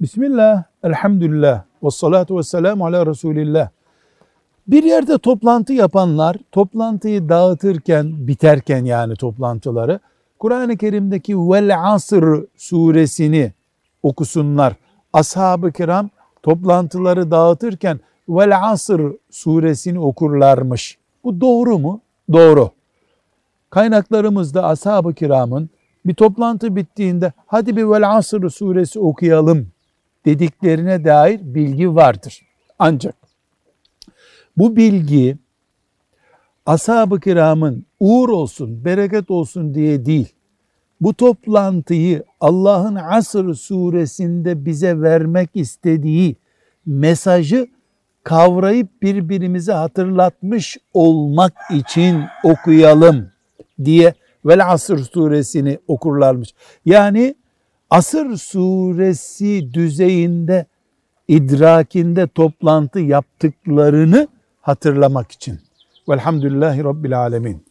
Bismillah, elhamdülillah, ve salatu ve selamu ala Resulillah. Bir yerde toplantı yapanlar, toplantıyı dağıtırken, biterken yani toplantıları, Kur'an-ı Kerim'deki Vel Asr suresini okusunlar. Ashab-ı kiram toplantıları dağıtırken Vel Asr suresini okurlarmış. Bu doğru mu? Doğru. Kaynaklarımızda ashab-ı kiramın bir toplantı bittiğinde hadi bir Vel Asr suresi okuyalım dediklerine dair bilgi vardır. Ancak bu bilgi ashab-ı kiramın uğur olsun, bereket olsun diye değil, bu toplantıyı Allah'ın Asr suresinde bize vermek istediği mesajı kavrayıp birbirimize hatırlatmış olmak için okuyalım diye Vel Asr suresini okurlarmış. Yani Asır suresi düzeyinde idrakinde toplantı yaptıklarını hatırlamak için. Velhamdülillahi Rabbil Alemin.